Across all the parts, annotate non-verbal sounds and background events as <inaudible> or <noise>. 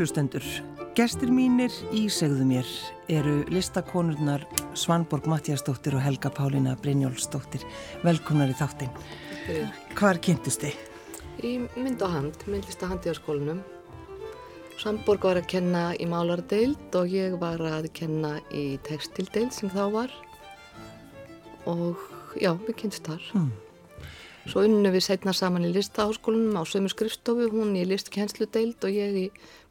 Kærulustendur, gestir mínir í segðu mér eru listakonurnar Svanborg Mattiasdóttir og Helga Pálina Brynjólfsdóttir. Velkomnar í þáttin. Hvar kynntust þið? Í mynd og hand, myndlista handíðarskólanum. Svanborg var að kenna í málardeild og ég var að kenna í textildeild sem þá var. Og já, við kynnst þar. Mm. Svo unnum við setna saman í listaháskólanum á sömu skrifstofu, hún í listkennsludeild og ég í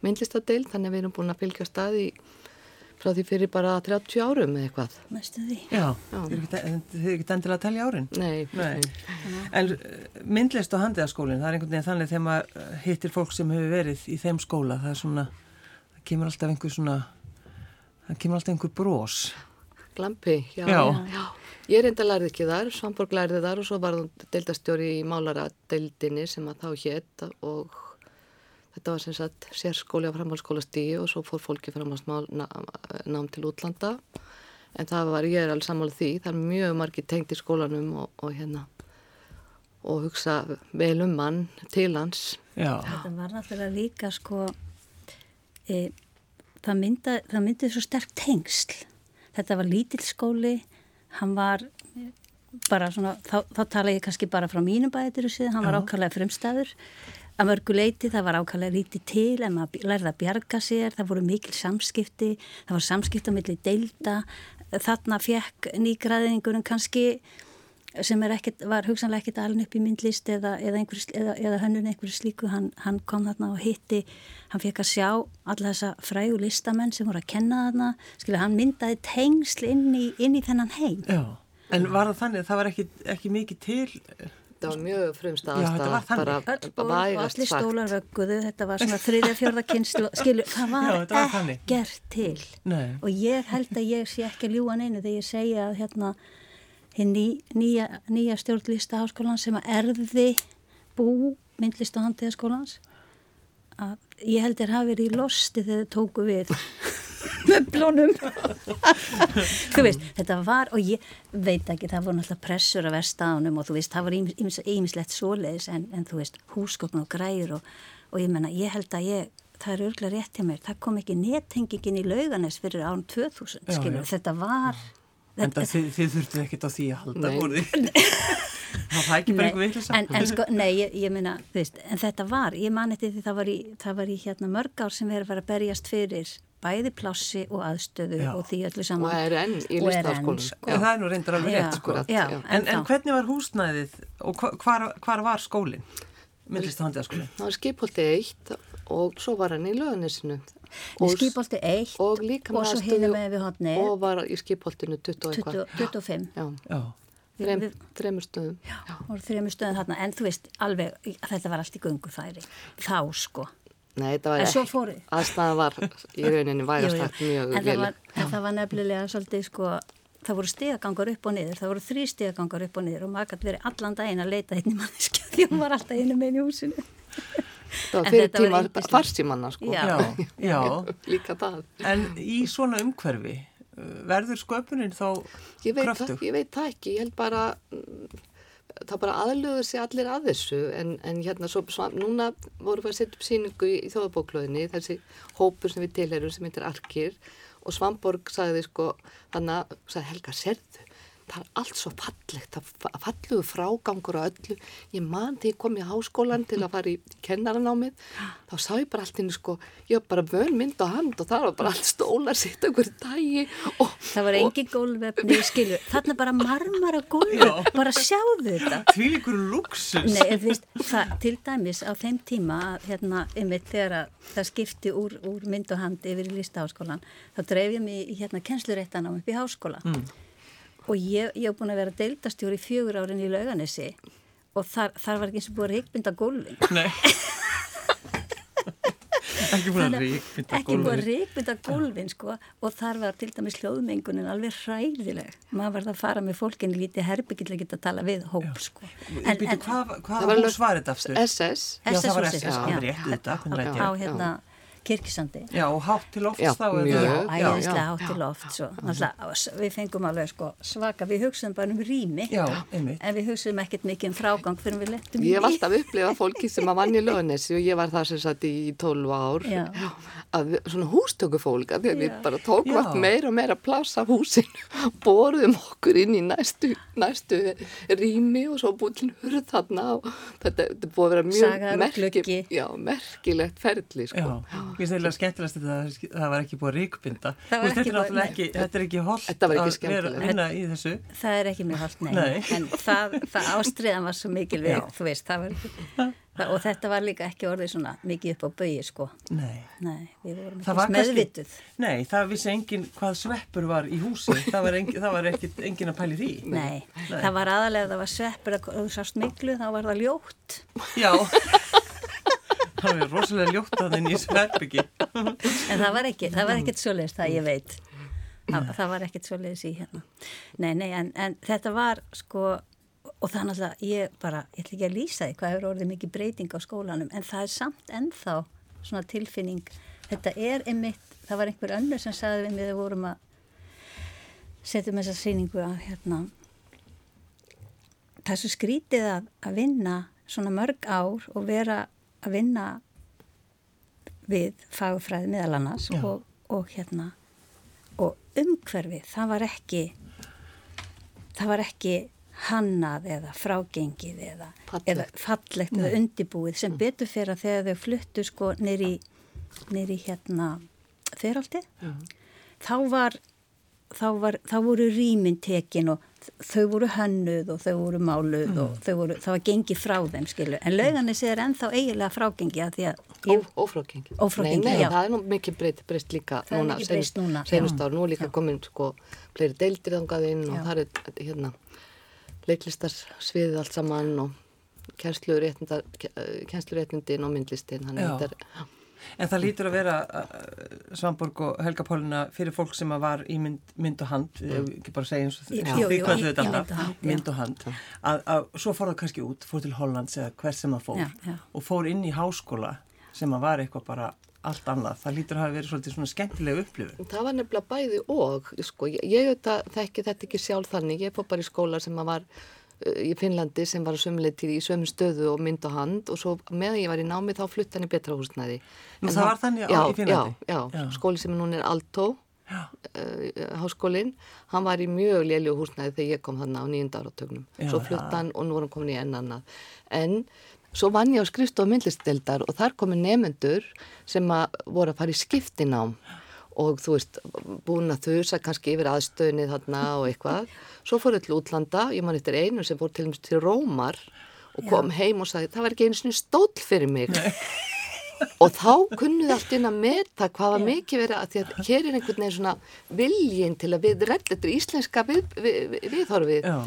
myndlistadeild, þannig að við erum búin að fylgja staði frá því fyrir bara 30 árum eða eitthvað. Mestu því. Já, þið er ekkert endilega að telja árin. Nei. Nei. En uh, myndlist og handiðaskólinn, það er einhvern veginn þannig þegar maður uh, hittir fólk sem hefur verið í þeim skóla, það er svona, það kemur alltaf einhver svona, það kemur alltaf einhver brós. Glampi, já. Já. já. Ég reynda lærið ekki þar, Svanborg lærið þar og svo var hún deildastjóri í málaradeildinni sem að þá hétt og þetta var sem sagt sérskóli á framhalskólastígi og svo fór fólki framhalsnám til útlanda en það var, ég er alveg sammála því, það er mjög margi tengt í skólanum og, og hérna og hugsa vel um mann til hans. Já. Þetta var náttúrulega líka sko, e, það, myndið svo sterk tengsl. Þetta var lítill skóli, hann var bara svona, þá, þá tala ég kannski bara frá mínum bæðir og síðan, hann var ákallega frumstæður. Að mörgu leiti, það var ákallega lítið til en maður lærði að bjarga sér það voru mikil samskipti, það var samskipti á milli deilda, þarna fekk nýgraðingurinn kannski sem ekkit, var hugsanlega ekkit alveg upp í myndlist eða, eða, eða, eða hönnun einhverju slíku, hann, hann kom þarna og hitti, hann fekk að sjá alla þessa frægu listamenn sem voru að kenna þarna, skilja, hann myndaði tengsl inn í, inn í þennan heim Já, en var það þannig, það var ekki, ekki mikið til Það var mjög frumstað Já, þetta var þannig. bara vægast allir sagt. stólar vögguðu, þetta var svona þriðja fjörða kynslu, skilju, það var, Já, þetta var þannig. ekkert til Nei. og ég held að ég sé ekki að ljúa neinu þegar ég segja að hérna hinn ný, nýja, nýja stjórnlista háskólan sem að erði bú myndlist og handíðaskólans að ég held þér hafi verið í losti þegar þau tóku við <laughs> möblunum <laughs> þú veist, þetta var og ég veit ekki, það voru náttúrulega pressur að versta ánum og þú veist, það var ímislegt svoleiðis en, en þú veist, húsgögn og græur og, og ég menna, ég held að ég það er örglega rétt hjá mér, það kom ekki nettengingin í lauganes fyrir án 2000 Já, skilur, já. þetta var En það þið, þið þurftu ekkert á því að halda Nei. voru þið <laughs> Það var ekki bara einhver vitlis en, en sko, nei, ég, ég meina, þú veist, en þetta var, ég man eftir því það var í, það var í hérna mörg ár sem verið að berjast fyrir bæði plássi og aðstöðu Já. og því öllu og saman. er enn í Og er enn, listaháskólanum. sko. En það er nú reyndar alveg rétt sko já, já. En, en þá. hvernig var húsnæðið og hva- hvar, hvar var skólinn? Myndlist og handiðaskólinn Það var skipholti eitt og svo var hann í löðanesinu. Við skipolti eitt og líka og svo hinum með við hodni og var í skipholtinu 20 og eitthvað. 25. Já, Já, þrem, Við- þremur stöðum. Já, voru þrjum stöðum þarna, en þú veist, alveg, þetta var allt í gungufæri. Þá, sko. Nei, þetta var En ekki. fóru. Aðstæða var í rauninni jú. hægt mjög en, vel. var, en það var nefnilega svolítið sko, það voru stegagangar upp og niður, það voru þrý stegagangar upp og niður og maður gæti verið allan daginn að leita einn í manneskja <laughs> því hún var alltaf einu með í húsinu. Það var fyrir tíma farsímanna sko. Já. já, já. <laughs> Líka það. En í svona umhverfi uh, verður sköpunin þá Ég veit, það, ég veit það ekki, ég held bara mm, það bara aðlöður sig allir að þessu en, en hérna svo, svo núna vorum við að setja upp síningu í, í þjóðabóklöðinni þessi hópur sem við tilherum sem heitir Arkir og Svamborg sagði sko þannig að sagði, Helga, serðu það er allt svo fallegt, það fa- fallegur frágangur á öllu, ég man þegar ég kom í háskólan til að fara í kennaranámið þá sá ég bara allt inn sko, ég var bara vön mynd á hand og það var bara allt stólar sitt okkur dagi og Það var engin gólvefni, skilju, þarna bara marmara gólvef, bara sjáðu þetta. Tvílíkur luxus Nei, veist, það, til dæmis á þeim tíma, að, hérna, einmitt þegar að það skipti úr, úr mynd og hand yfir í listaháskólan, þá dreif ég mig í hérna kennsluréttan á upp í háskóla. Mm. Og ég, hef búin að vera deildastjóri í fjögur árin í lauganesi og þar, þar var ekki eins og búið að reikbynda gólfin. Nei <laughs> Ekki búin að ríkmynda ekki búið að reikbynda gólfin sko og þar var til dæmis hljóðmengunin alveg hræðileg. Maður var að fara með fólkinni lítið herbyggill að geta að tala við hóp sko. En, Býtu, hvað, Það hvað var hús var þetta aftur? SS Já, það var SS, já. þetta, hvernig læt á hérna kirkisandi Já, og hátt til lofts Já, er Já, já, æðislega já, hátt til svo. Náttúrulega, við fengum alveg sko svaka, við hugsaðum bara um rými Já, en við hugsaðum ekkert mikið um frágang fyrir við lettum Ég hef alltaf upplifað fólki sem að vann í lögnessi og ég var það sem satt í 12 ár Já. að svona hústökufólk að við Já. bara tókum Já. allt meira og meira pláss af húsinu borðum okkur inn í næstu, næstu rými og svo til hurð þarna og þetta, þetta búið að vera mjög já, merkilegt ferli Já, sko. mér finnst eiginlega skemmtilegast þetta að það var ekki búið að ekki Þetta er ekki, þetta er ekki holdt Þetta var ekki að vera að vinna í þessu. Það er ekki mjög haldt, nei. Nei. En það, það ástriðan var svo mikil við, Já. þú veist, það var, og þetta var líka ekki orðið svona mikið upp á bögi, sko. Nei. Nei, við vorum Það var ekki kannski- meðvituð. Nei, það vissi engin hvað sveppur var í húsi. Það var, engin, það var ekki, engin að pæli því. Nei. það var aðalega að það var sveppur að þú sást miklu, þá var það ljótt. Já. <laughs> það var rosalega ljótt að þenni í sveppbyggi. En það var ekki, það var ekkert svoleiðis það ég veit. Það, það var ekkert svoleiðis í hérna. Nei, nei, en, en þetta var sko, og er náttúrulega, ég bara, ég ætla ekki að lýsa því hvað hefur orðið mikið breyting á skólanum, en það er samt ennþá svona tilfinning, þetta er einmitt, það var einhver önnur sem sagði við mig þegar vorum að setjum þessa sýningu að hérna, það er svo skrítið að, að vinna svona mörg ár og vera að vinna við fagfræði meðal annars og, og hérna og umhverfið, það var ekki það var ekki hannað eða frágengið eða Fallegt. eða fallegt eða undibúið sem betur fyrir að þegar þau fluttu sko nýri nýri hérna feraldi þá var þá, var, þá voru rýmin tekin og þau voru hönnuð og þau voru máluð og þau voru, það var gengið frá þeim skilu, en lauganis er ennþá eiginlega frágengi að því að ég, Ó- Ófrágengi. Ófrágengi, Nei, nei, já. það er nú mikið breyst, breyst líka Það er núna. mikið breyst núna, já. Senust ár, nú er líka komin sko fleiri deildir þangað inn og Já. það er hérna leiklistarsviðið allt saman og kennsluréttindin og myndlistin. Þannig Já. að þetta er, En það lítur að vera uh, Svanborg og Helga Pálina fyrir fólk sem að var í mynd, mynd og hand, mm. ekki bara segja eins og Jú, þið jú, þið kölluðu í- þetta mynd og hand, að, að svo fór það kannski út, fór til Hollands eða hver sem að fór Já, já. og fór inn í háskóla sem að var eitthvað bara allt annað. Það lítur að hafa verið svolítið svona skemmtilega upplifun. það var nefnilega bæði og, sko, ég, ég auðvitað þekki þetta ekki sjálf þannig, ég fór bara í skóla sem að var í Finnlandi sem var sömuleitir í sömu stöðu og mynd og hand og svo meðan ég var í námi þá flutt hann í betra húsnaði. Nú, En það var þannig já, í Finnlandi? Já, já, Já. skóli sem núna er Alto, Já. uh, háskólinn, hann var í mjög lélu húsnaði þegar ég kom þannig á nýjunda áratögnum. Svo flutt hann og nú var hann komin í enn annað. En svo vann ég á skrifstof myndlisteldar og þar komi nefendur sem að voru að fara í skiptinám og þú veist, búin að þusa kannski yfir aðstöðinni þarna og eitthvað. Svo fóru til útlanda, ég man eftir einu sem fór til til Rómar og kom heim og sagði, það var ekki einu svona stóll fyrir mig. <laughs> Og þá kunnuð allt inn að meta hvað var mikið verið að því að hér er einhvern veginn svona viljinn til að við redd, þetta íslenska við, við, við, viðhorfið, Já.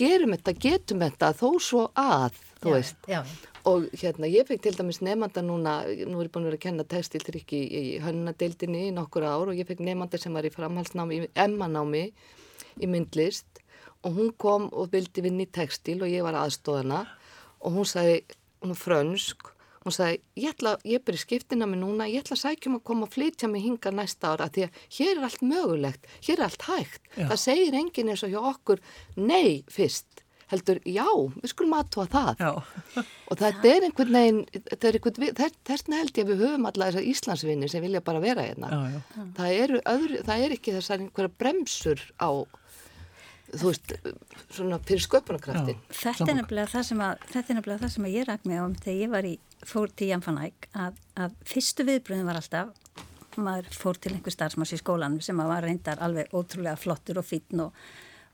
gerum þetta, getum þetta, þó svo að, þú veist. já, Og hérna, ég fekk til dæmis nefnda núna, nú er ég búin að vera að kenna textiltrykki í, í hönnadeildinni í nokkur ár og ég fekk nefnda sem var í framhalsnámi, í emmanámi í myndlist og hún kom og vildi vinna í textil og ég var aðstóðana og hún sagði, hún frönsk, hún sagði, ég ætla, ég er í skiptina mig núna, ég ætla að sækjum að koma að flytja mig hinga næsta ára því að hér er allt mögulegt, hér er allt hægt, Já. það segir enginn eins og hjá okkur, nei fyrst, heldur, já, við skulum aðtóa það. Já, Og þetta er einhvern veginn, er þessna held ég að við höfum alla þessar Íslandsvinni sem vilja bara vera hérna. já, já. Það, eru öðru, það er ekki þessar einhverja bremsur á, þú veist, svona fyrir sköpunarkraftin. Þetta er Sambúk. nefnilega það sem að, þetta er nefnilega það sem að ég ræk mig á um þegar ég var í, fór til Jan van Eyck að, að fyrstu viðbröðin var alltaf, maður fór til einhver starfsmanns í skólanum sem var reyndar alveg ótrúlega flottur og fítn og,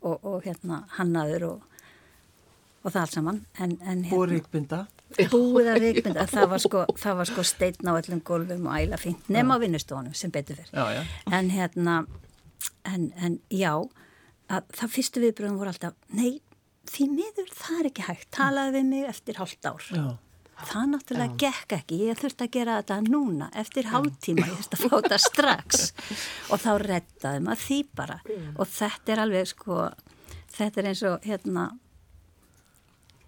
og, og hérna hannaður og, og það allt saman. En, en, Og hérna, ríkbinda. búið að reikmynda, það var sko, það var sko steitn á öllum gólfum og æla fínt, nema á vinnustofunum sem betur fyrir. Já, já. En hérna, en, en já, að það fyrstu viðbröðum voru alltaf, nei, því miður það er ekki hægt, talaði við mig eftir hálft ár. Já. Það náttúrulega gekk ekki, ég þurfti að gera þetta núna, eftir hálftíma, ég þurfti að fá þetta strax. <laughs> Og þá rettaði maður því bara. Og þetta er alveg sko, þetta er eins og hérna,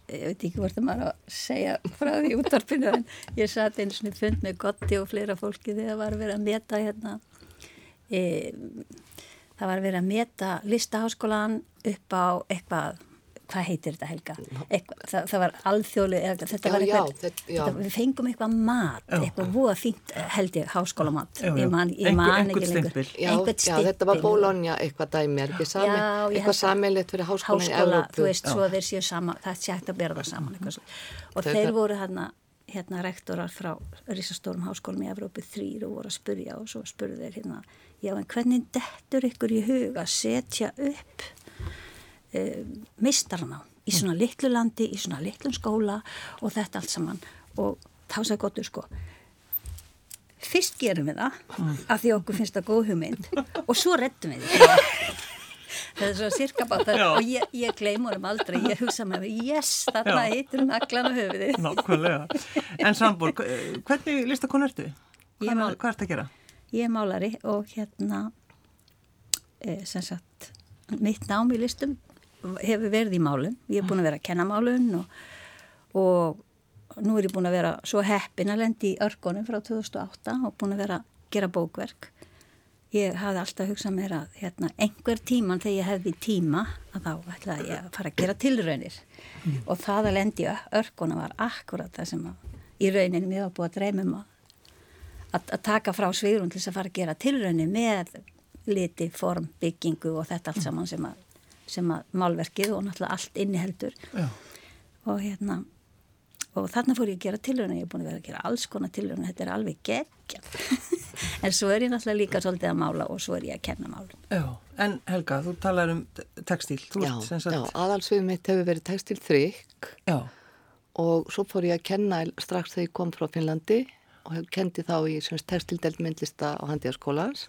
ég veit ekki hvort það maður að segja frá því útvarpinu en ég satt einu svona fund með Gotti og fleira fólki þegar var verið að meta hérna e, það var verið að meta listaháskólan upp á eitthvað hvað heitir þetta Helga? Eitthvað, það, það var alþjóðli, þetta Já, var já, eitthvað, þetta- já. þetta, við fengum eitthvað mat, Já. eitthvað voða fínt held ég, háskólamat, Já, já. ég man, ég man einhvern ekki lengur. stimpil. Já, Einhvern já, þetta var. Bólónja eitthvað dæmi, er Já, eitthvað að- sammeilegt fyrir háskólan í háskóla, Evrópu. þú veist, svo þeir séu sama, það sé hægt að bera það saman eitthvað svo. Og Þeir- voru hérna, hérna rektorar frá risastórum háskólum í Evrópu þrýr og voru að spurja og svo spurðu þeir hérna, já en hvernig dettur ykkur í hug að setja upp uh, mistarná í svona litlu landi, í svona litlum skóla og þetta allt saman og þá sagði gottur sko fyrst gerum við það af því okkur finnst það góð hugmynd <laughs> og svo reddum við því <laughs> það er svo cirka bát Já. og ég, ég gleym honum aldrei, ég hugsa með mig yes, þarna heitir naglan á höfuðið Nákvæmlega. En Svanborg, hvernig listakonu ertu? Hvað, mál- hvað ertu að gera? ég er málari og hérna e, sem sagt mitt nám í listum hefur verið í málun ég er búin að vera að kenna málun og, og nú er ég búin að vera svo heppin að lendi í örgonum frá 2008 og búin að vera að gera bókverk. Ég hafði alltaf hugsað mér að hérna, einhver tíman þegar ég hefði tíma að þá ætlaði ég að fara að gera tilraunir. Og það að lendi í örgonum var akkurat það sem að, í rauninni mér var búið að dreyma um að að, að taka frá svigrun til þess að fara að gera tilraunir með liti, form, byggingu og þetta allt saman sem að, sem að málverkið og náttúrulega allt inniheldur Já. og hérna og þarna fór ég að gera tilraunir, ég er búin að vera að gera alls konar tilraunir, þetta er alveg geggjað <laughs> en svo er ég náttúrulega líka svolítið að mála og svo er ég að kenna málum Já. En Helga, þú talar um te- textíl. Þú Já, ert sem já, sagt... aðalsvið mitt hefur verið textil þrygg Já. og svo fór ég að kenna strax þegar ég kom frá Finnlandi og hef kendi þá í textildelt myndlista á handíðaskólans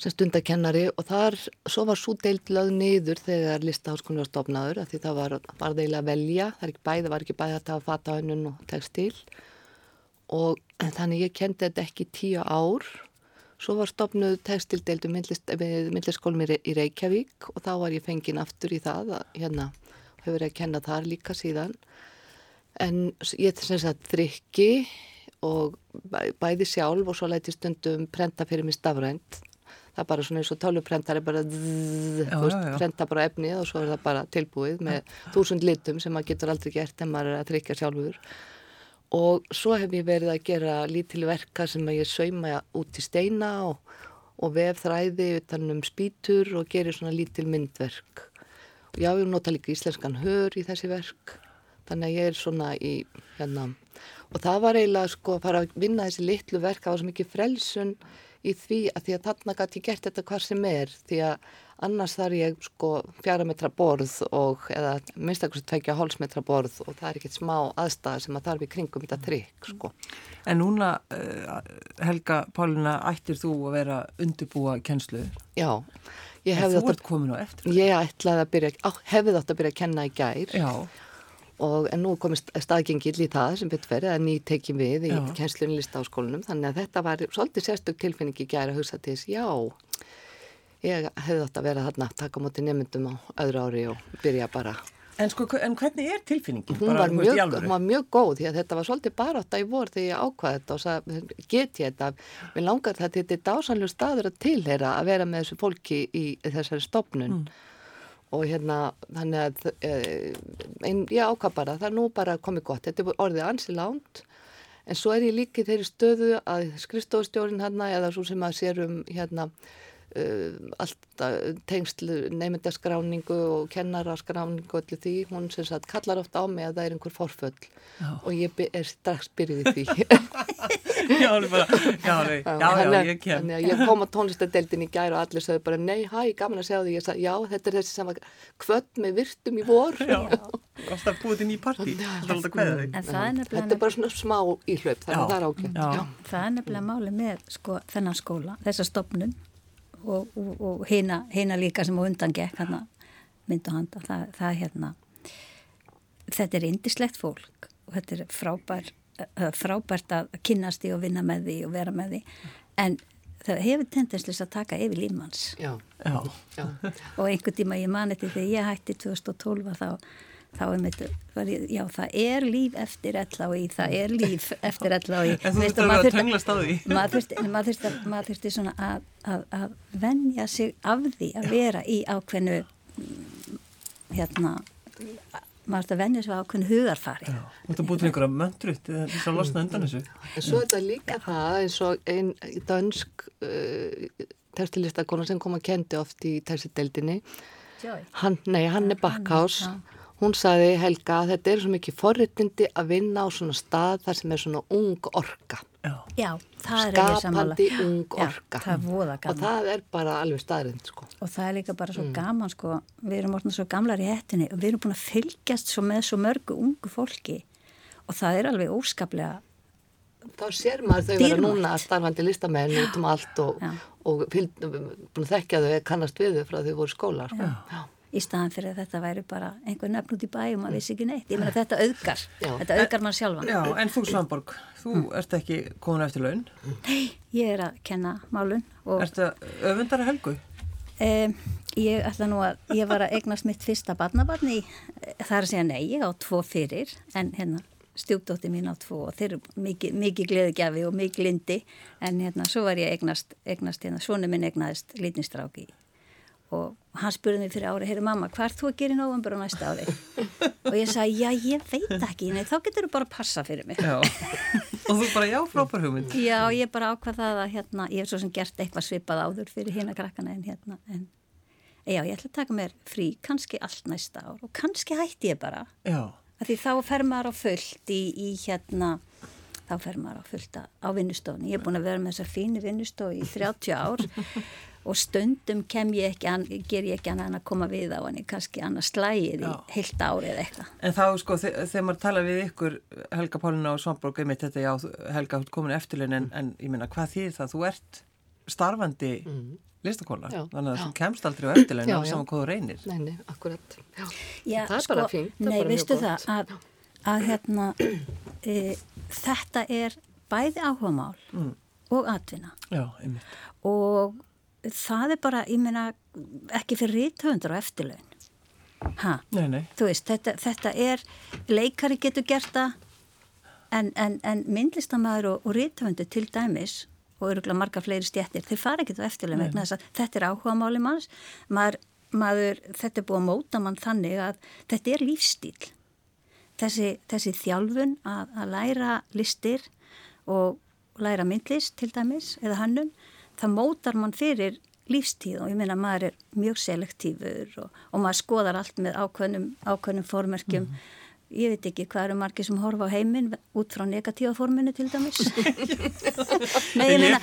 sem stundakennari og þar, svo var svo deild lögð niður þegar listaháskónu var stofnaður af því það var, var deila að velja, það er ekki bæði, það var ekki bæði að tafa fatahönnun og textil og þannig ég kendi þetta ekki tíu ár. Svo var stofnuð textildeildu myndlistskólum í í Reykjavík og þá var ég fenginn aftur í það að, hérna, hefur verið að kenna þar líka síðan. En ég sem sagt þrykki og bæ- bæði sjálf og svo læti stundum prenta fyrir mig stafrænt það er bara svona eins og tölvuprentari bara zzz, Já, veist, já, prenta bara efnið og svo er það bara tilbúið með þúsund litum sem maður getur aldrei gert en maður er að þrykja sjálfur. Og svo hef ég verið að gera lítil verka sem ég sauma út í steina og, og vef þræði utan um spýtur og gerir svona lítil myndverk. Og já, ég nota líka íslenskan hör í þessi verk. Þannig að ég er svona í hérna og það var eiginlega sko að fara að vinna þessi litlu verk, það var svo mikið frelsun í því að því að þarna gæti ég gert þetta hvar sem er því að annars þarf ég sko fjara metra borð og eða minnstakosti tvekja hálsmetra borð og það er ekkert smá aðstæða sem að þarf í kringum þetta trygg sko. En núna, uh, Helga Pálina, ættir þú að vera undirbúa kennslu? Já, ég En þú ert komin á eftir. ég ætlaði að byrja, hefði átt að byrja að kenna í gær Já, og en nú komið staðgengill í það sem betur verið að ný tekjum við í Já. kennslunni listaháskólanum. Þannig að þetta var svolítið sérstök tilfinning í gæri að hugsa til þess, já ég hefði átt að vera þarna taka á móti nefndum á öðru ári og byrja bara. En sko, en hvernig er tilfinningin? hún var, mjög, hún var mjög góð því að þetta var svolítið barátta í vor þegar ég ákvaði þetta og sagði, get ég þetta? Mér langar þetta, þetta er dásanlega staður að tilheyra að vera með þessu fólki í þessari stopnun og hérna þannig að eh, ein, ég ákvað bara, það er nú bara komið gott. Þetta er orðið ansi lánt en svo er ég líka í þeirri stöðu að skrifstofustjórin hérna eða svo sem að sér um hérna alltaf tengsl neymundaskráningu og kennaraskráningu og öllu því, hún sem sagt kallar ofta á mig að það er einhver forföll. Já. og ég er strax byrjuð í því. <laughs> Já, bara, já, nei, já, já, ég kem. Ég kom á tónlistadeildin í gær og allir sagði bara nei, hæ, gaman að sjá því ég sagði, já, þetta er þessi sem var kvöld með virtum í vor. Já, alltaf búið til ný partí, alltaf alltaf kveða þig. En það er nefnilega, Þetta er bara svona smá íhlaup, þannig að það er já. það er nefnilega máli með sko, þennan skóla, þessa stopnun og, og, og hina, hina líka sem á undan gekk hana, mynd og handa, það, það er hérna þetta er indislegt fólk og þetta er frábær, það er frábært að kynnast því og vinna með því og vera með því. En það hefur tendenslis að taka yfir lífmanns Já, Já, já, og einhvern tíma ég mani til þegar ég hætti 2012 að þá, þá er mitt, já það er líf eftir í, það er líf <laughs> eftir í. En þú þurfti að tenglast á því. <laughs> Maður þurfti, svona að, að, að venja sig af því að vera í ákveðnu, hérna, maður þurfti að venja sig af ákveðnu hugarfari. Þú þurfti að búið til einhverja möndrutt þess að losna undan þessu. En svo er þetta líka það eins og einn dansk uh, textilistakona sem kom að kendi oft í textideldinni, hann, nei, hann er Backhaus, hún saði Helga að þetta er svo mikið forritindi að vinna á svona stað þar sem er svona ung orka. Já, Já það er ekki samanlega Skapandi ung orka. Já, það og það er bara alveg staðrind sko. og það er líka bara svo mm. gaman sko. við erum orðin svo gamlar í hettinni og við erum búin að fylgjast svo með svo mörgu ungu fólki. Og það er alveg óskaplega þá sér maður þau vera núna starfandi listamenn út um allt og, og, og fylg, búin að þekkja þau kannast við þau frá þau voru skólar sko. Já í staðan fyrir að þetta væri bara einhver nefn út í bæ og maður vissi ekki neitt. Ég meina þetta auðgar, já. þetta auðgar mann sjálfan. Já, en þú Svanborg, þú mm. ert ekki komin eftir laun? Nei, ég er að kenna málun. Ertu öfundara helgu? Um, ég ætla nú að, ég var að eignast mitt fyrsta barnabarni, það er að segja nei, ég á tvo fyrir, en hérna stjúpdótti mín á tvo og þeir eru mikið, mikið gleðgjafi og mikið lindi en hérna svo var ég eignast, eignast hérna, svonu minn eignaðist lítnistráki og hann spurði mig fyrir ári, heyri mamma, hvað er þú að gera í nógambur á næsta ári? <laughs> og ég sagði, já, ég veit ekki, nei, þá getur þú bara að passa fyrir mig. Já, og þú bara, já, frábær hugmynd. <laughs> Já, ég bara ákvað það að, hérna, ég hef svo sem gert eitthvað svipað áður fyrir hérna krakkana en hérna, en já, ég ætla að taka mér frí, kannski allt næsta ár og kannski hætti ég bara. Já. Því þá fer maður á fullt í, í hérna, þá fer maður á fullt á vinnustofni. Ég er búin að vera með þessa fínu vinnustofi í 30 ár og stundum kem ég ekki an, ger ég ekki annað að koma við á hann kannski annað slægir í heilt árið eða eitthvað. En þá sko þegar maður tala við ykkur Helga Pálina og Svamborg einmitt þetta já Helga komin eftirlun en, en ég minna hvað þýðir það þú ert starfandi mm. listakóla þannig að já. þú kemst aldrei á eftirlun á saman hvað þú reynir. Nei, nei, akkurat. Já. Já, það er sko, bara fínt. Nei, veistu það að, að hérna <clears throat> e, þetta er bæði áhugamál mm. og atvinna. Já, einmitt. Og það er bara, ég meina, ekki fyrir ríthöfundur á eftirlaun. Hæ? Nei, nei. Þú veist, þetta, þetta er, leikari getur gert það, en, en, en myndlistamæður og, og ríthöfundur til dæmis, og öruglega marga fleiri stjættir, þeir fara ekki á eftirlaun vegna þess að þetta er áhuga máli manns, maður, maður, þetta er búið að móta mann þannig að þetta er lífstíl. Þessi, þessi þjálfun að, að læra listir og læra myndlist til dæmis, eða hannum, það mótar mann fyrir lífstíð og ég meina maður er mjög selektífur og, og maður skoðar allt með ákveðnum, ákveðnum formörkjum mm. ég veit ekki hvað eru margir sem horfa á heiminn út frá negatíva forminu til dæmis? <laughs> Nei, ég meina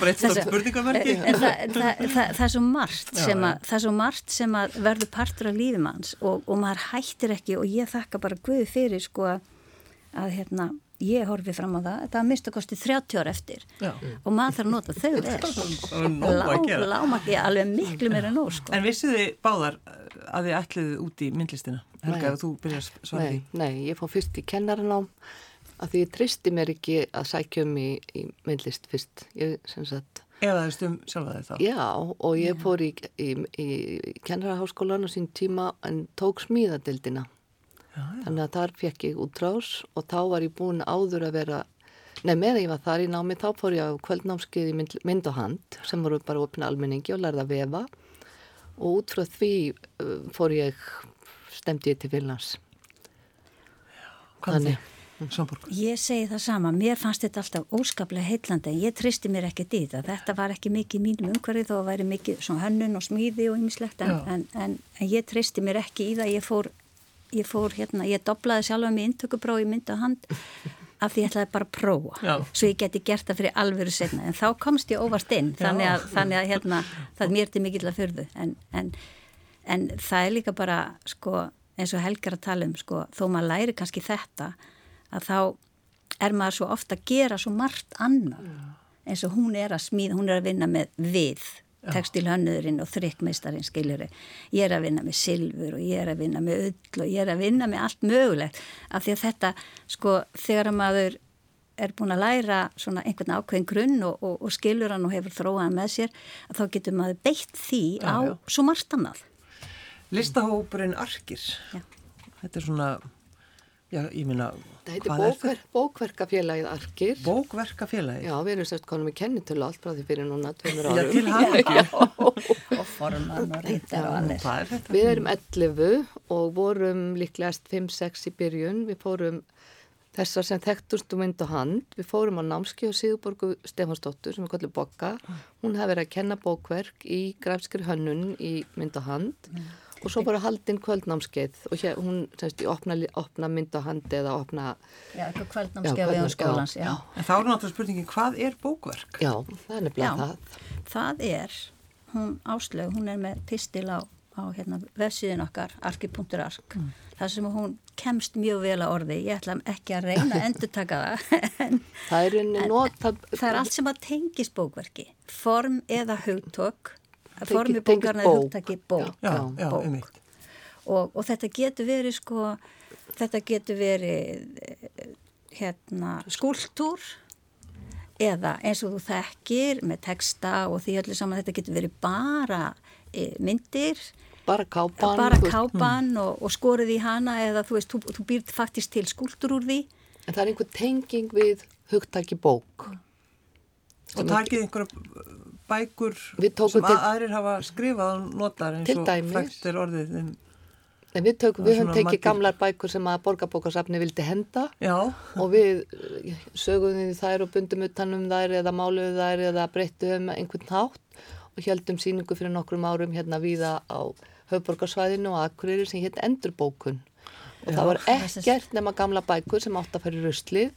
það, það, það, það er svo margt sem að, það er svo margt sem að verður partur af lífimanns og, og maður hættir ekki og ég þakka bara Guði fyrir sko að hérna ég horfi fram á það, það mistu kosti 30 ára eftir. Já. og maður þarf að nota þau er lámaki alveg miklu meira nú sko. En vissu þið báðar að þið ætliðu út í myndlistina? Helga, þú byrjar svarði Nei, nei ég fór fyrst í kennaranám að því ég tristi mér ekki að sækja um í, í myndlist fyrst. Ég, Eða þú stum sjálfa þig þá? Já, og ég fór í, í, í kennaraháskólan á sín tíma en tók smíðadildina já, já. þannig að þar fekk ég útrás og þá var ég búin áður að vera Nei, með ég var þar í námi, þá fór ég á kvöldnámskið í mynd, mynd og hand sem voru bara opna almenningi og lærða að vefa og út frá því uh, fór ég, stemdi ég til Vilnars. Þannig. Ég segi það sama, mér fannst þetta alltaf óskaplega heitlandi en ég tristi mér ekki dýta. Þetta var ekki mikið mínum umhverfið þó að væri mikið hönnun og smíði og ymmislegt en, en, en, en ég tristi mér ekki í það. Ég fór ég fór hérna, ég doblaði sjálfa með intökuprófi mynda hand af því ég ætlaði bara að prófa. Já. svo ég geti gert það fyrir alvöru setna en þá komst ég óvart inn þannig að, þannig að hérna, það mér til mikill að fyrðu en, en, en það er líka bara sko, eins og Helgar að tala um sko, þó maður læri kannski þetta að þá er maður svo ofta að gera svo margt annar eins og hún er að smíða, hún er að vinna með við tekstilhönnurinn og þrykkmeistarinn skiljuru ég er að vinna með silfur og ég er að vinna með öll og ég er að vinna með allt mögulegt. Af því að þetta sko þegar maður er búin að læra svona einhvern ákveðin grunn og, og, og skilur hann og hefur þróað með sér að þá getur maður beitt því já, á já. svo margt annað. Listahópurinn Arkir. Já. þetta er svona Já, ég minna, hvað er bókver, bókverkafélagið Arkir. Bókverkafélagi? Já, við erum sérst konum með kennitölu allt frá því fyrir núna tveimur Já, árum. til hann ekki. <laughs> og forman og reyndar og annir. Það er þetta. Við erum 11 og vorum líklegast 5-6 í byrjun. Við fórum þessar sem þekktustu mynd og hand. Við fórum á námski og Sigurborgu Stefansdóttur sem er kallið Bokka. Hún hefði verið að kenna bókverk í grafskri hönnun í mynd og hand og svo bara haldinn kvöldnámskeið og hér, hún semst í opna, opna mynd og hand eða opna, Já, eitthvað kvöldnámskeið við skólans, já. já. En þá er náttúrulega spurningin, hvað er bókverk? já, það er nefnilega það. Það er, hún Áslög, hún er með pistil á, á hérna, vefsíðin okkar, arki.ark, mm. þar sem hún kemst mjög vel að orði. Ég ætla ekki að reyna að endurtaka það, <laughs> en Það er unni nota... það er allt sem að tengist bókverki. Form eða hugtök, Tengi- formi bókarna er hugtaki bók. Já, já, bók. um eitt. og, og þetta getur verið sko, þetta getur verið hérna skúltúr eða eins og þú þekkir með texta og því öllu saman þetta getur verið bara e, myndir Bara kápan. bara kápan og, og skorið í hana eða þú veist, þú, þú býrt faktist til skúltúr úr því En það er einhver tenging við hugtaki bók. Og takið einhverja bækur sem til- aðrir hafa skrifað og notar eins og dæmis. frækt er orðið. Um, En við, tök, er við höfum tekið margir- gamlar bækur sem að borgarbókarsafni vildi henda. Já, og við eh, sögum við þær og bundum utanum þær eða máluðum þær eða breyttum einhvern hátt. Og heldum síningu fyrir nokkrum árum hérna víða á höfborgarsvæðinu og Akureyri sem hétt endurbókun. Og það var ekkert nema gamla bækur sem átt að fara í ruslið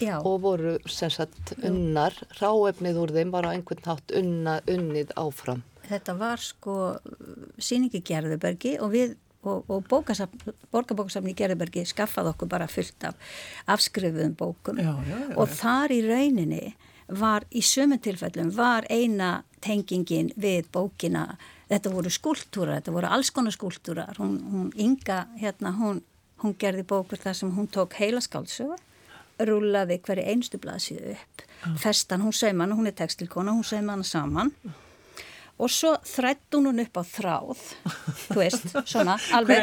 Já, og voru sem sagt unnar, ráefnið úr þeim var á einhvern hátt unna, unnið áfram. þetta var sko síningi Gerðubergi og við og, og bókasafn, borgarbókasafni Gerðubergi skaffaði okkur bara fullt af afskrifuðum bókum. Já, já, já, og já. þar í rauninni var í sömum tilfellum var eina tengingin við bókina þetta voru skúltúrar, þetta voru alls konar skúltúrar hún, hún Inga hérna hún, hún gerði bókur þar sem hún tók heila skáldsögu rúlaði hverju einstu blaðsíðu upp. Festan, hún sauman, hún er textilkona hún sauman saman. Og svo þrætt hún hún upp á þráð þú veist, <laughs> svona alveg.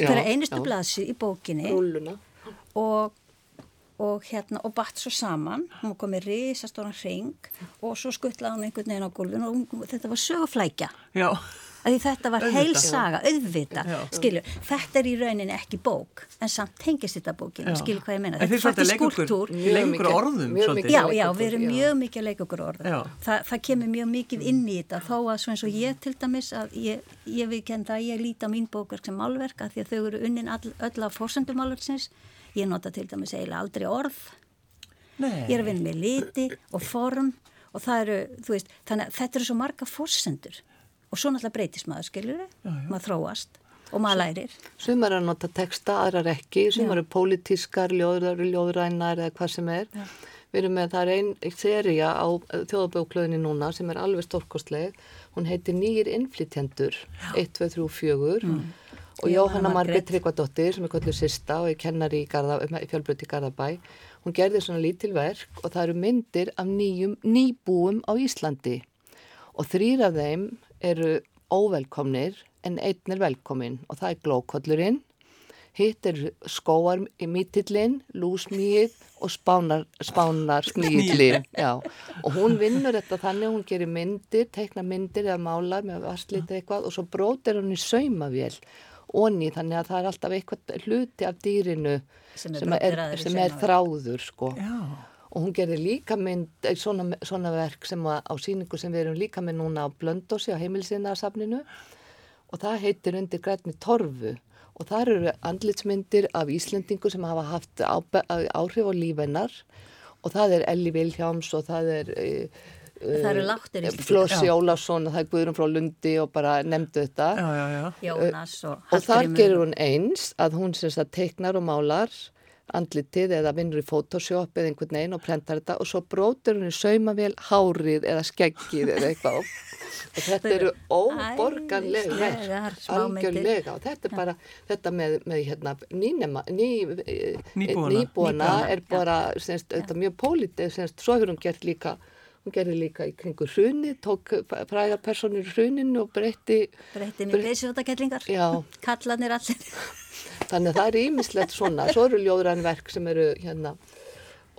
Hverja einustu blaðsíðu? Í bókinni. Rúluna. og, og hérna og batt svo saman, hún kom með risastóran hring og svo skuttlaði hún einhvern veginn á gólfinu og hún, þetta var söguflækja. Já, því þetta var heil saga, auðvita skilju, þetta er í rauninni ekki bók en samt tengist þetta bókinu, skilju hvað ég meina þetta er faktisk skúltúr leikur ykkur mikið- orðum mjög mikið Já, já, við erum mjög mikið að leika okkur orð. Já. Þa, það kemur mjög mikið inn í þetta þó að svo eins og ég til dæmis að ég, ég við kenn það að ég líti á mín bókverk sem málverk að því að þau eru unnin all, öll af fórsendum málverksins. Ég nota til dæmis eiginlega aldrei orð. nei. Ég er að vinna með liti og form og það eru, þú veist, þannig að þetta eru svo marga fórsendur og svo náttúrulega breytist maður, skiljur maður þróast og maður lærir. Sumar er að nota texta, aðrar ekki, sumar Já. er pólitískar, ljóður, ljóðrænar eða hvað sem er. Við erum með, það er einn seria á þjóðabóklöðinni núna sem er alveg stórkostleg. Hún heitir Nýjir innflytjendur, 1, 2, 3, 4 og Jóhanna Margrét. Tryggvadóttir sem er kvöldur sista og er kennari í, í fjálbröti í Garðabæ. Hún gerði svona lítil verk og það eru myndir af nýjum, nýbúum á Íslandi og þrýr af þeim eru óvelkomnir en einn er velkomin og það er glókollurinn, hitt er skóar í mítillinn, lúsmíð og spánar, spánar smíðlinn. Og hún vinnur þetta þannig, hún gerir myndir, teiknar myndir eða málar með vastlítið eitthvað og svo brótir hún í saumavél onni þannig að það er alltaf eitthvað hluti af dýrinu Sem er sem er, sem er þráður sko. Já, Og hún gerði líka mynd, eh, svona, svona verk sem að, á síningu sem við erum líka með núna á Blöndósi á heimilsinnarsafninu og það heitir undir grætni torfu. Og það eru andlitsmyndir af Íslendingu sem hafa haft ábe- áhrif á lífennar og það er Elli Vilhjáms og það er uh, Það eru láttir Íslendingar. Flossi Ólafsson og það er Guðrún frá Lundi og bara nefndu þetta. Já, já, já. Jónas og og þar gerur hún eins að hún sem sagt teiknar og málar andlitið eða vinnur í Photoshop eða einhvern veginn og prentar þetta og svo brótur í saumavél hárið eða skeggið eða eitthvað. Og þetta eru óborganlega algjörlega. Og þetta er bara þetta með, með hérna nýnema, ný, eh, Nýbúana. nýbúana er bara semst, þetta mjög pólitið, semst, svo hefur hún gert líka hún gerði líka í kringu hruni tók í hruninu og breytti breytti mér leysjótakellingar Já. kallanir allir. Þannig að það er ímislegt svona, svo eru ljóðrænverk sem eru hérna.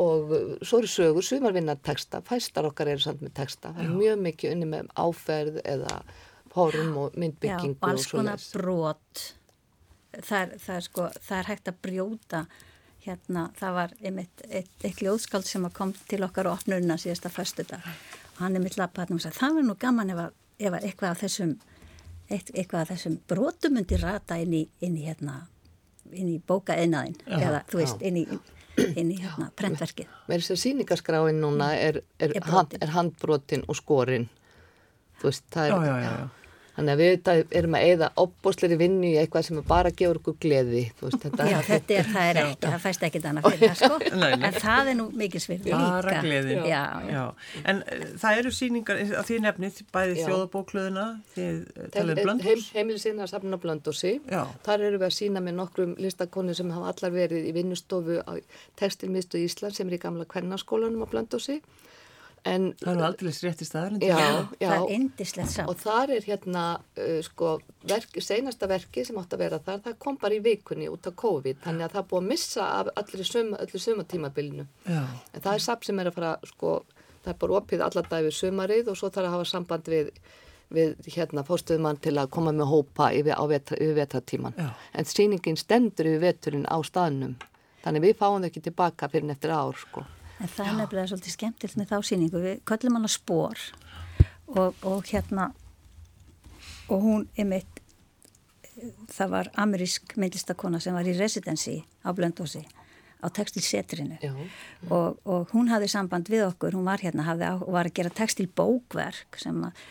Og svo eru sögur, sumar vinna texta, fæstar okkar eru samt með texta, það er mjög mikið unni með áferð eða form og myndbyggingu Já, og alls konar brot. Það er, það, er sko, það er hægt að brjóta hérna, það var einmitt eitt, eitt ljóðskald sem að kom til okkar og opnurna síðasta föstu dag og hann er mitt lappaðnum og sagði, það var nú gaman ef, að, ef að eitthvað af þessum eitt, eitthvað af þessum brotum myndi rata inn í, inn í hérna inn í bókaeinaðin eða þú veist, inn í, inn í hérna prentverkið. Með þess að síningaskráin núna er, er, Er hand, er handbrotin og skorin. Þú veist, það er Já, já, já, já. Þannig að við erum að eða opbósleiri vinnu í eitthvað sem bara gefur okkur gleði þú veist, þetta Já, þetta er, það er ekki, það fæst ekki þannig fyrir það, sko. En það er nú mikil svirð líka. Bara gleðin. Já, já. En uh, það eru síningar að því nefnið, bæði Já. þjóðabókluðuna, þið uh, talaðu heim, blöndus. heimilisinn að safna blöndósi Já. þar eru við að sína með nokkrum listakonu sem hafa allar verið í vinnustofu á Tekstilmiðstu Ísland sem er í gamla kvennaskólanum á blöndósi en Það eru aldrei rétti staðar. já, já, Það er indislegt samt. og þar er hérna uh, sko, verk, seinasta verki sem átt að vera þar, það kom bara í vikunni út af COVID, þannig að það er búið að missa af allir sum, öllu sumatímabilinu Já. en það er safn sem er að fara sko, það er bara opið allar dag við sumarið og svo þarf að hafa samband við við hérna fórstuðumann til að koma með hópa yfir, á vetra, yfir vetratíman Já. en sýningin stendur yfir veturinn á staðnum þannig við fáum þau ekki tilbaka fyrir eftir ár sko. En það er nefnilega svolítið skemmtilt með þá síningu. Við köllum hana spór og, og hérna og hún er mitt það var amerísk myndlistakona sem var í residency á Blöndósi á textilsetrinu og, og hún hafði samband við okkur, hún var hérna hafði, á- var að gera textilbókverk sem að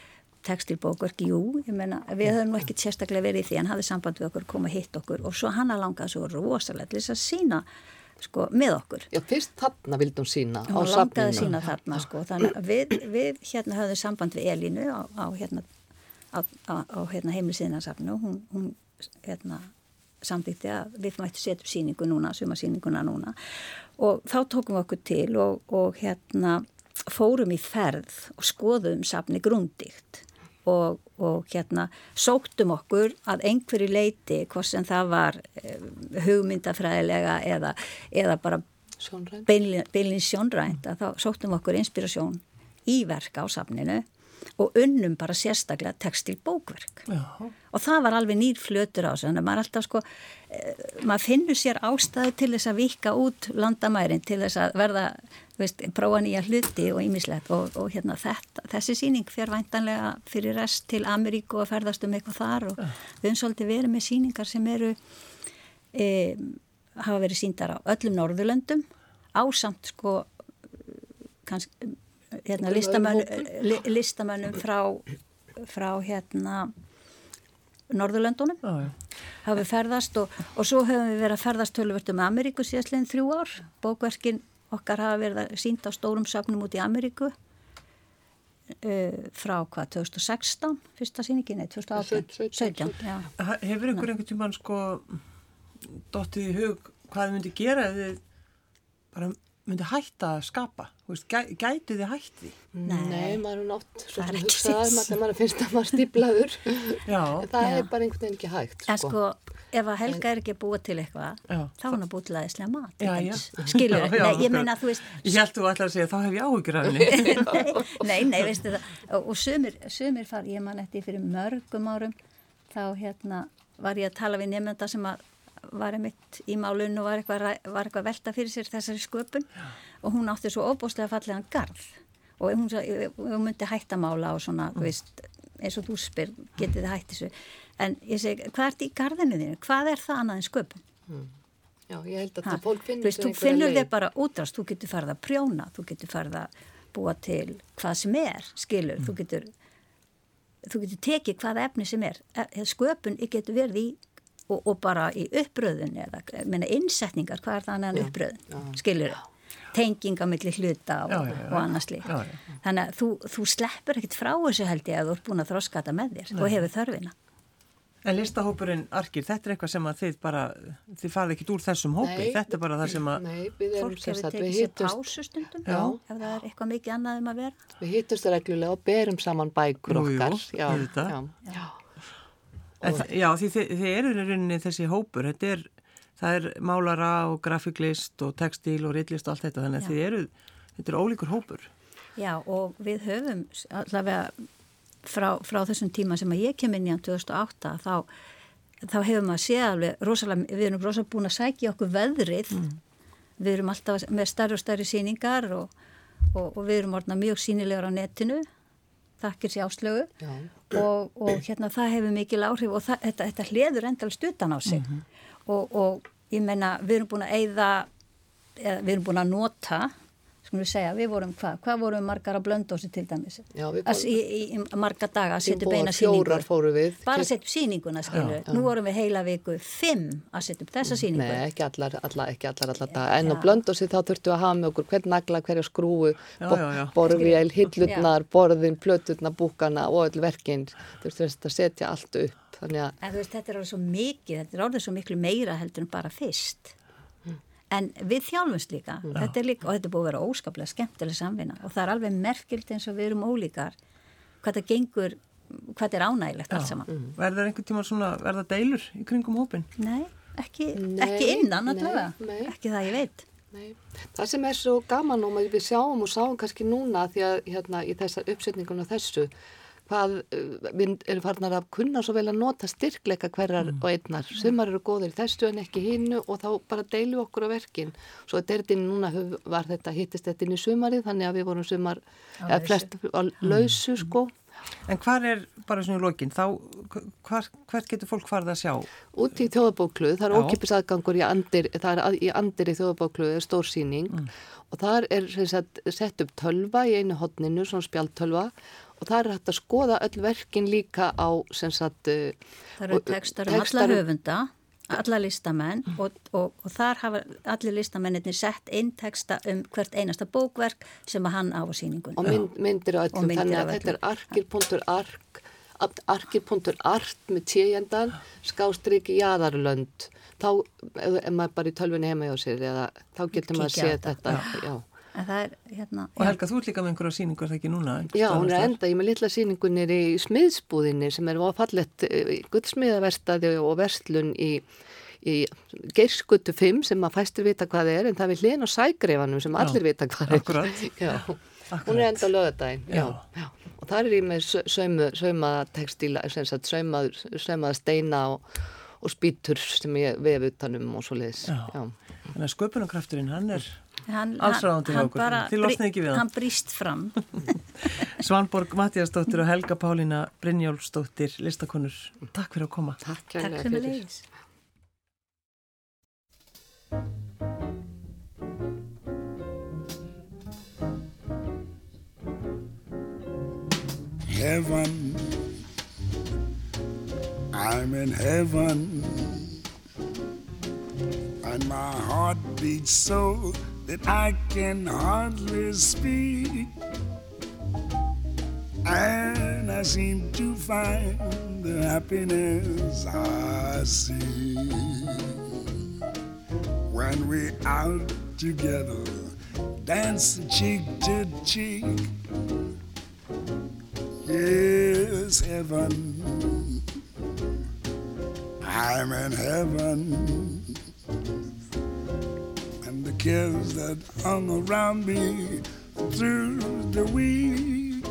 textilbókverk, jú, ég meina við höfum nú ekkert sérstaklega verið í því en hafði samband við okkur, koma hitt okkur. Og svo hann að langaði svo rosalega til þess að sína sko með okkur. Já, fyrst þarna vildum sína á hún langaði að safninu. sína þarna sko þannig að við, við hérna höfðum samband við Elínu á, á hérna á, á, hérna heimilsýðinarsafnu hún, hún hérna samþýtti að við mættum setja upp síningu núna sumarsýninguna núna. Og þá tókum við okkur til og, og hérna fórum í ferð og skoðum safni grundíkt og, og hérna sóttum okkur að einhverju leiti hvort sem það var eh, hugmyndafræðilega eða, eða bara beinlinn sjónrænt að þá sóttum okkur inspirasjón í verka á safninu og unnum bara sérstaklega textil bókverk Já. og það var alveg nýr flötur á þannig að maður alltaf sko eh, maður finnur sér ástæðu til þess að vika út landamærin til þess að verða veist, prófa nýja hluti og ýmislegt. Og, og hérna þetta, þessi síning fer væntanlega fyrir rest til Ameríku og ferðast um eitthvað þar og við höfum svolítið verið með síningar sem eru e, hafa verið síndar á öllum Norðurlöndum ásamt sko kannski hérna, listamönnum, listamönnum frá, frá hérna Norðurlöndunum. Já. hafa ferðast og, og svo höfum við verið að ferðast tölvört um Ameríku síðastlegin þrjú ár. Bókverkin okkar hafa verið sínd á stórum safnum út í Ameríku uh, frá hvað 2016 fyrsta síningin, nei 2018 17, 17, já Hefur ykkur einhvern tímann sko dottið í hug hvað þið myndi gera þið bara myndi hætta að skapa? Þú Veist, gæ, gætu þið hætt því? Nei. Nei, maður er nátt svo Það er ekki hugsaði séns. maður þegar maður finnst að maður en það Já. er bara einhvern veginn ekki hægt En sko, ef að Helga er ekki að búa til eitthvað, Já. þá er hann að búa til aðeinslega mat. Já, já. Skilur, nei, ég meina, þú veist, Ég held þú ætlar að segja þá hef ég áhugir af henni. <laughs> nei, nei, veistu það, og, og sumir, sumir far, ég man eftir fyrir mörgum árum, þá hérna var ég að tala við nefnda sem að var einmitt í málun og var eitthvað, var eitthvað að velta fyrir sér þessari sköpun og hún átti svo óbúslega fallegan garð og hún, hún myndi hætta mála og svona, þú veist, eins og þú spyr, getið þið hætt þessu. En ég segi, hvað ert í garðinu þínu? Hvað er það annað en sköpun? Já, ég held að það fólk þú finnur veist, þú finnur þig bara útrast, þú getur farið að prjóna, þú getur farið að búa til hvað sem er, skilur, þú getur þú getur tekið hvaða efni sem er. E- sköpun getur verið í og, og bara í uppröðun eða menna, innsetningar, hvað er það annað en uppröðun? skilur, tenginga millir hluta og, og annars líkt þannig að þú, þú sleppur ekkit frá þessu held ég að þú ert búin að þroska þetta með þér og hefur þörfina. En listahópurinn Arkir, þetta er eitthvað sem að þið bara, þið farið ekkit úr þessum hópi. Nei. Þetta er bara það sem að, Nei, fólk hefur tekið við sér pásu stundum. Já. ef það er eitthvað mikið annað um að vera. Við hittust reglulega og berum saman bækur Jú, jú, okkar. já, já, já. Og... Já, því þið, þið eru í rauninni þessi hópur, þetta er, það er málara og grafiklist og textil og rillist og allt þetta, þannig að þið eru, þetta er ólíkur hópur. Já, og við höfum allavega frá, frá þessum tíma sem að ég kem inn í án 2008, þá, þá hefur maður séð alveg rosalega, við erum rosalega búin að sækja okkur veðrið, mm. við erum alltaf með stærri og stærri síningar og, og, og við erum orðna mjög sínilegar á netinu, þakkir sér áslögu. Og, og hérna það hefur mikil áhrif og það, þetta, þetta hliður endal stutan á sig. Mm -hmm. Og ég menna við erum búin að eigða, við erum búin að nota skulum við segja, við vorum hvað, hvað vorum margar að blöndósi til dæmis? Já, vorum, í, í, í marga daga að setja upp eina síningu bara að setja upp síninguna skilur, já, nú vorum við heila viku fimm að setja upp þessa síningu Nei, ekki allar, allar, ekki allar, allar daga. En á blöndósi þá þurftu að hafa með okkur hvern nagla, hverja skrúu borðvél, hillutnar, borðin, plötutna búkana og öll verkinn þurftu að setja allt upp En þú veist, þetta er alveg svo mikið, þetta er alveg svo miklu meira heldur en bara fyrst en við þjálfumst líka, mm. þetta líka og þetta er búið að vera óskaplega skemmtileg samvinna og það er alveg merkilt eins og við erum ólíkar hvað það gengur, hvað það er ánægilegt alls saman. Mm. Verður einhvern tíma svona, verða deilur í kringum hópin? Nei, ekki, nei, ekki innan allavega, ekki það ég veit. Nei. Það sem er svo gaman og við sjáum og sáum kannski núna því að hérna í þessar uppsetningun og þessu hvað við erum farnar að kunna svo vel að nota styrkleika hverjar mm. og einnar. Sumar eru góðir í þessu en ekki hinnu og þá bara deilu okkur á verkin. Svo þetta er þetta núna var þetta hittist þetta inn í sumarið þannig að við vorum sumar, eða flest á lausu mm. sko. En hvað er, bara svona í lokin, þá, hvert getur fólk farið að sjá? Út í þjóðabókluð, það er ókipis aðgangur í andir, það er í andir í þjóðabókluð, er stór síning mm. og þar er sagt, sett upp tölva í einu hodninu, svona spjaltölva og það er hægt að skoða öll verkin líka á sem sagt uh, Það eru tekstar um alla höfunda alla listamenn og, og, og þar hafa allir listamennir sett inn teksta um hvert einasta bókverk sem að hann á á síningun og mynd, myndir á öllum. Þannig að þetta er arkir.ark arkir.art með tíendan skástriki jæðarlönd þá er maður bara í tölvinni heima hjá sér eða þá getur maður að sé þetta já. Já. Er, hérna, og Helga, þú ert líka með einhverja síningu, er það ekki núna? Já, hún er enda, ég með litla síningunir í smiðsbúðinni sem er ofallet eh, gullsmiðaverstaði og verslun í, í Geirskuttu 5 sem að fæstur vita hvað er en það er hlinn og sægreifanum sem já, allir vita hvað er. Akkurat, <laughs> já, Akkurat. Hún er enda lögadaginn já. og það er ég með saumaða textíla saumaða steina og, og spýtur sem ég vefi utanum og svo leiðis sköpunarkrafturinn hann er allsráðandi hjá okkur, þið losnaði ekki við hann? hann brýst fram. <laughs> Svanborg Mattiasdóttir og Helga Pálína Brynjólfsdóttir, listakonur. Takk fyrir að koma. Takk, takk fyrir. leiðis Heaven I'm in heaven and my heart beats so that I can hardly speak. And I seem to find the happiness I see when we're out together, dancing cheek to cheek. Yes, heaven, I'm in heaven cares that hung around me through the week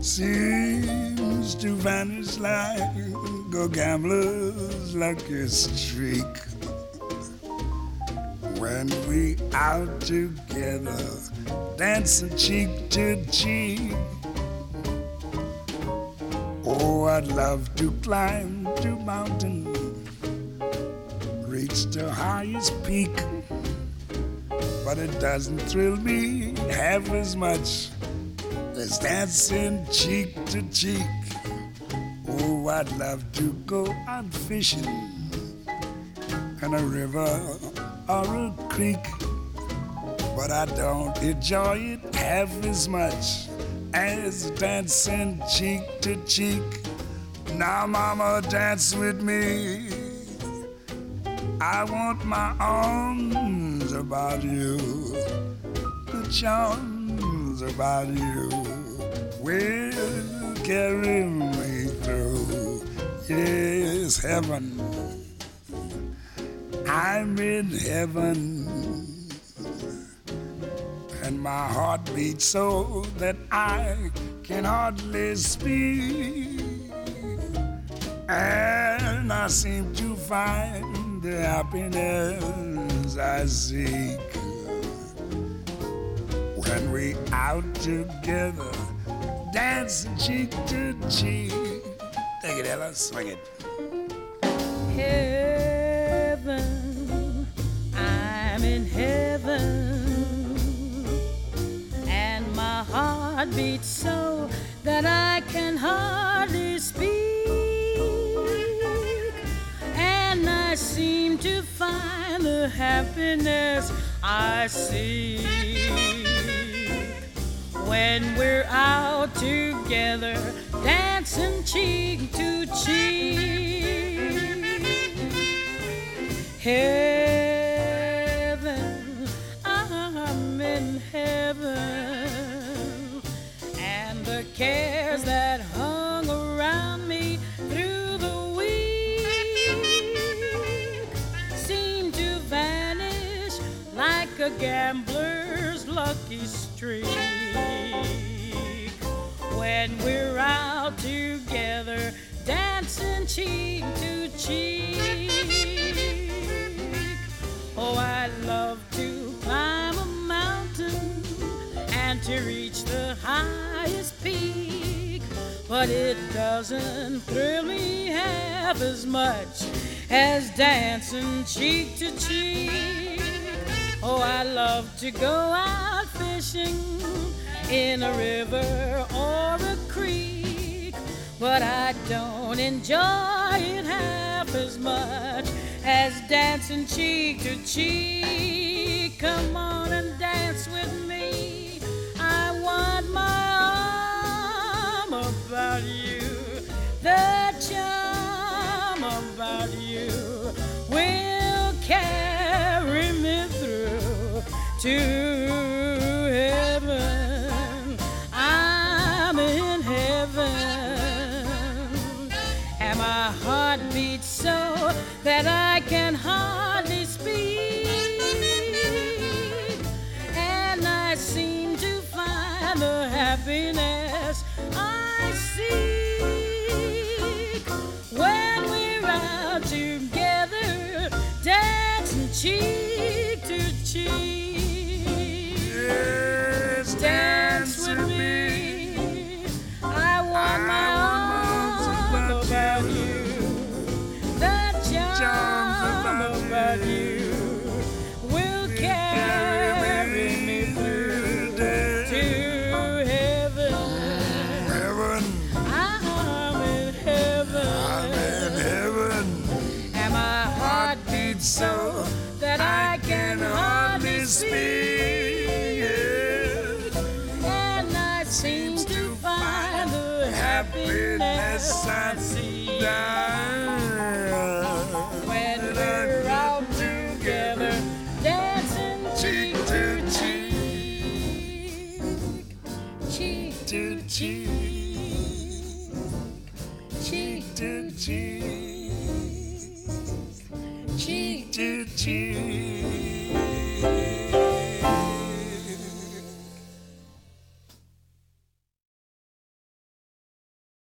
seems to vanish like a gambler's lucky streak. When we out together, dancing cheek to cheek. Oh, I'd love to climb to mountain, reach the highest peak but it doesn't thrill me half as much as dancing cheek to cheek. Oh, I'd love to go out fishing in a river or a creek, but I don't enjoy it half as much as dancing cheek to cheek. Now, Mama, dance with me. I want my arms about you, the charms about you will carry me through. is heaven. I'm in heaven. And my heart beats so that I can hardly speak. And I seem to find the happiness I seek. When we out together, dancing cheek to cheek. Take it, Ella, swing it. Heaven, I'm in heaven, and my heart beats so that I can hardly speak, seem to find the happiness I seek when we're out together, dancing cheek to cheek. Heaven, I'm in heaven, and the cares that a gambler's lucky streak when we're out together dancing cheek to cheek. Oh, I love to climb a mountain and to reach the highest peak, but it doesn't thrill me half as much as dancing cheek to cheek. Oh, I love to go out fishing in a river or a creek, but I don't enjoy it half as much as dancing cheek to cheek. Come on and dance with me. I want my arm about you. The charm about you to heaven. I'm in heaven, and my heart beats so that I